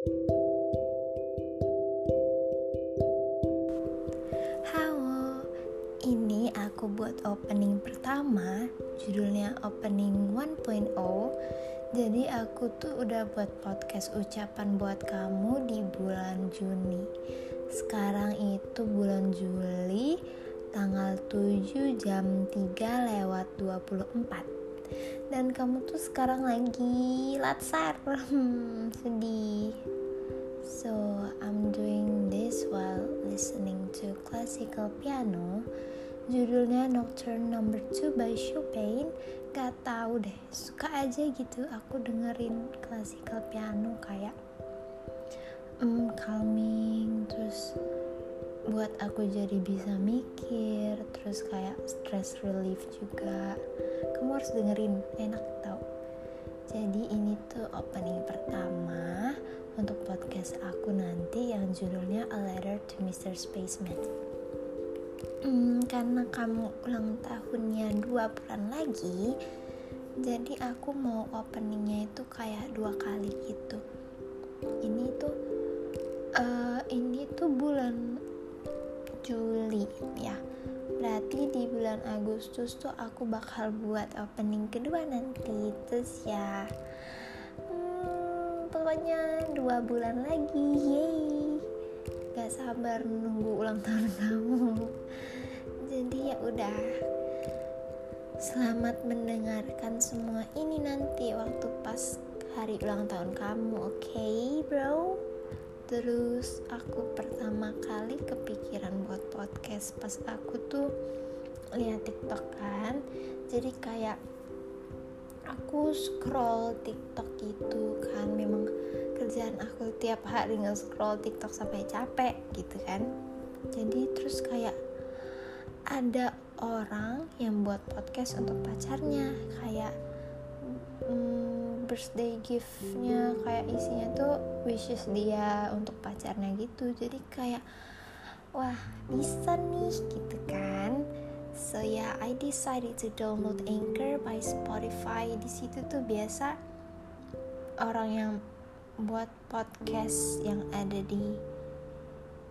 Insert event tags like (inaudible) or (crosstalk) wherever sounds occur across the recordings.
Halo, ini aku buat opening pertama, judulnya opening 1.0. Jadi aku tuh udah buat podcast ucapan buat kamu di bulan Juni. Sekarang itu bulan Juli, tanggal 7 jam 3 lewat 24 dan kamu tuh sekarang lagi latsar. (laughs) Hmm, sedih. So I'm doing this while listening to classical piano. Judulnya Nocturne Number 2 by Chopin. Gak tahu deh suka aja gitu aku dengerin classical piano kayak um, calming terus buat aku jadi bisa mikir terus kayak stress relief juga. Kamu harus dengerin enak tau. Jadi ini tuh opening pertama untuk podcast aku nanti yang judulnya A Letter to Mr. Spaceman. Hmm, karena kamu ulang tahunnya dua bulan lagi jadi aku mau openingnya itu kayak dua kali gitu. Ini tuh uh, Juli ya. Berarti di bulan Agustus tuh aku bakal buat opening kedua nanti terus ya. Hmm, pokoknya dua bulan lagi yeay. Gak sabar nunggu ulang tahun (laughs) kamu. Jadi ya udah. Selamat mendengarkan semua ini nanti waktu pas hari ulang tahun kamu oke okay, bro? Terus aku pertama kali buat podcast pas aku tuh lihat tiktok kan jadi kayak aku scroll tiktok gitu kan memang kerjaan aku tiap hari nge-scroll tiktok sampai capek gitu kan. Jadi terus kayak ada orang yang buat podcast untuk pacarnya kayak hmm, birthday giftnya kayak isinya tuh wishes dia untuk pacarnya gitu. Jadi kayak wah bisa nih gitu kan? So yeah, I decided to download Anchor by Spotify. Di situ tuh biasa orang yang buat podcast yang ada di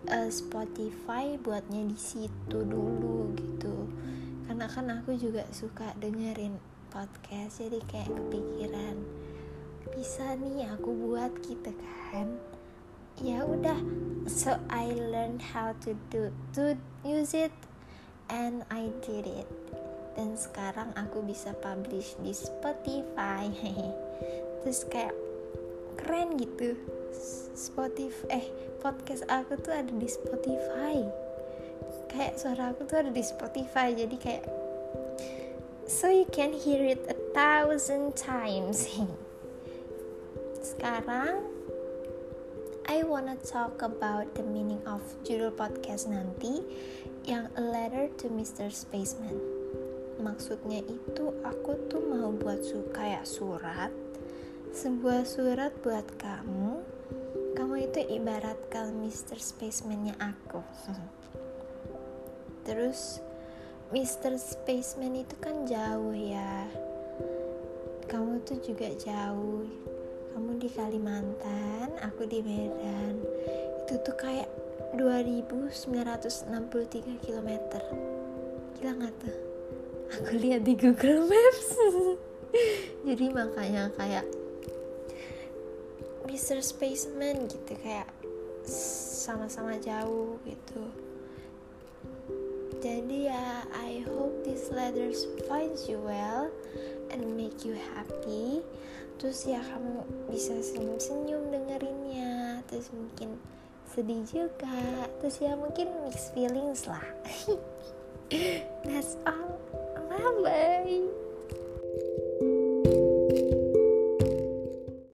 uh, Spotify buatnya di situ dulu gitu. Karena kan aku juga suka dengerin podcast jadi kayak kepikiran bisa nih aku buat gitu kan ya udah so I learned how to do to use it and I did it. Dan sekarang aku bisa publish di Spotify. (laughs) Terus kayak keren gitu. Spotify eh podcast aku tuh ada di Spotify. Kayak suara aku tuh ada di Spotify jadi kayak so you can hear it a thousand times. (laughs) Sekarang I wanna talk about the meaning of judul podcast nanti yang A Letter to Mr. Spaceman maksudnya itu aku tuh mau buat su kayak surat sebuah surat buat kamu kamu itu ibaratkan Mr. Spaceman-nya aku (laughs) terus Mr. Spaceman itu kan jauh ya kamu tuh juga jauh kamu di Kalimantan aku di Medan. Itu tuh kayak 2963 km gila gak tuh? Aku lihat di Google Maps. (laughs) Jadi makanya kayak Mr. Spaceman gitu kayak sama-sama jauh gitu. Jadi ya, I hope these letters finds you well and make you happy terus ya kamu bisa senyum-senyum dengerinnya terus mungkin sedih juga terus ya mungkin mixed feelings lah. (laughs) That's all. Bye bye